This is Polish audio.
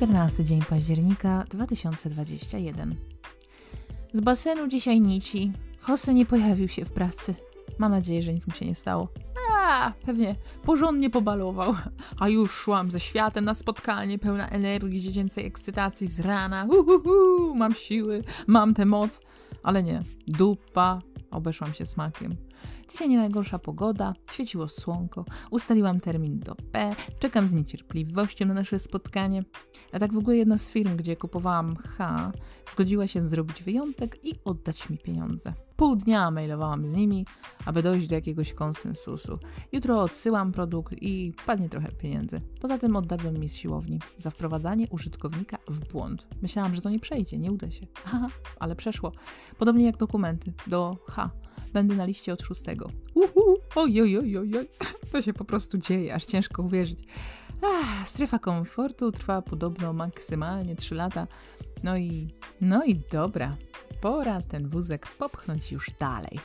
14 dzień października 2021. Z basenu dzisiaj nici. Jose nie pojawił się w pracy. Mam nadzieję, że nic mu się nie stało. A, pewnie porządnie pobalował. A już szłam ze światem na spotkanie, pełna energii, dziecięcej ekscytacji z rana. Uhuhu, mam siły, mam tę moc. Ale nie, dupa, obeszłam się smakiem. Dzisiaj nie najgorsza pogoda, świeciło słonko, ustaliłam termin do P, czekam z niecierpliwością na nasze spotkanie. A tak w ogóle jedna z firm, gdzie kupowałam H, zgodziła się zrobić wyjątek i oddać mi pieniądze. Pół dnia mailowałam z nimi, aby dojść do jakiegoś konsensusu. Jutro odsyłam produkt i padnie trochę pieniędzy. Poza tym oddadzą mi z siłowni za wprowadzanie użytkownika w błąd. Myślałam, że to nie przejdzie, nie uda się. Haha, ale przeszło. Podobnie jak dokumenty do H. Będę na liście od szóstego. Uhu, oj, oj, oj, oj, oj. To się po prostu dzieje, aż ciężko uwierzyć. Ach, strefa komfortu trwa podobno maksymalnie 3 lata. No i, no i dobra, pora ten wózek popchnąć już dalej.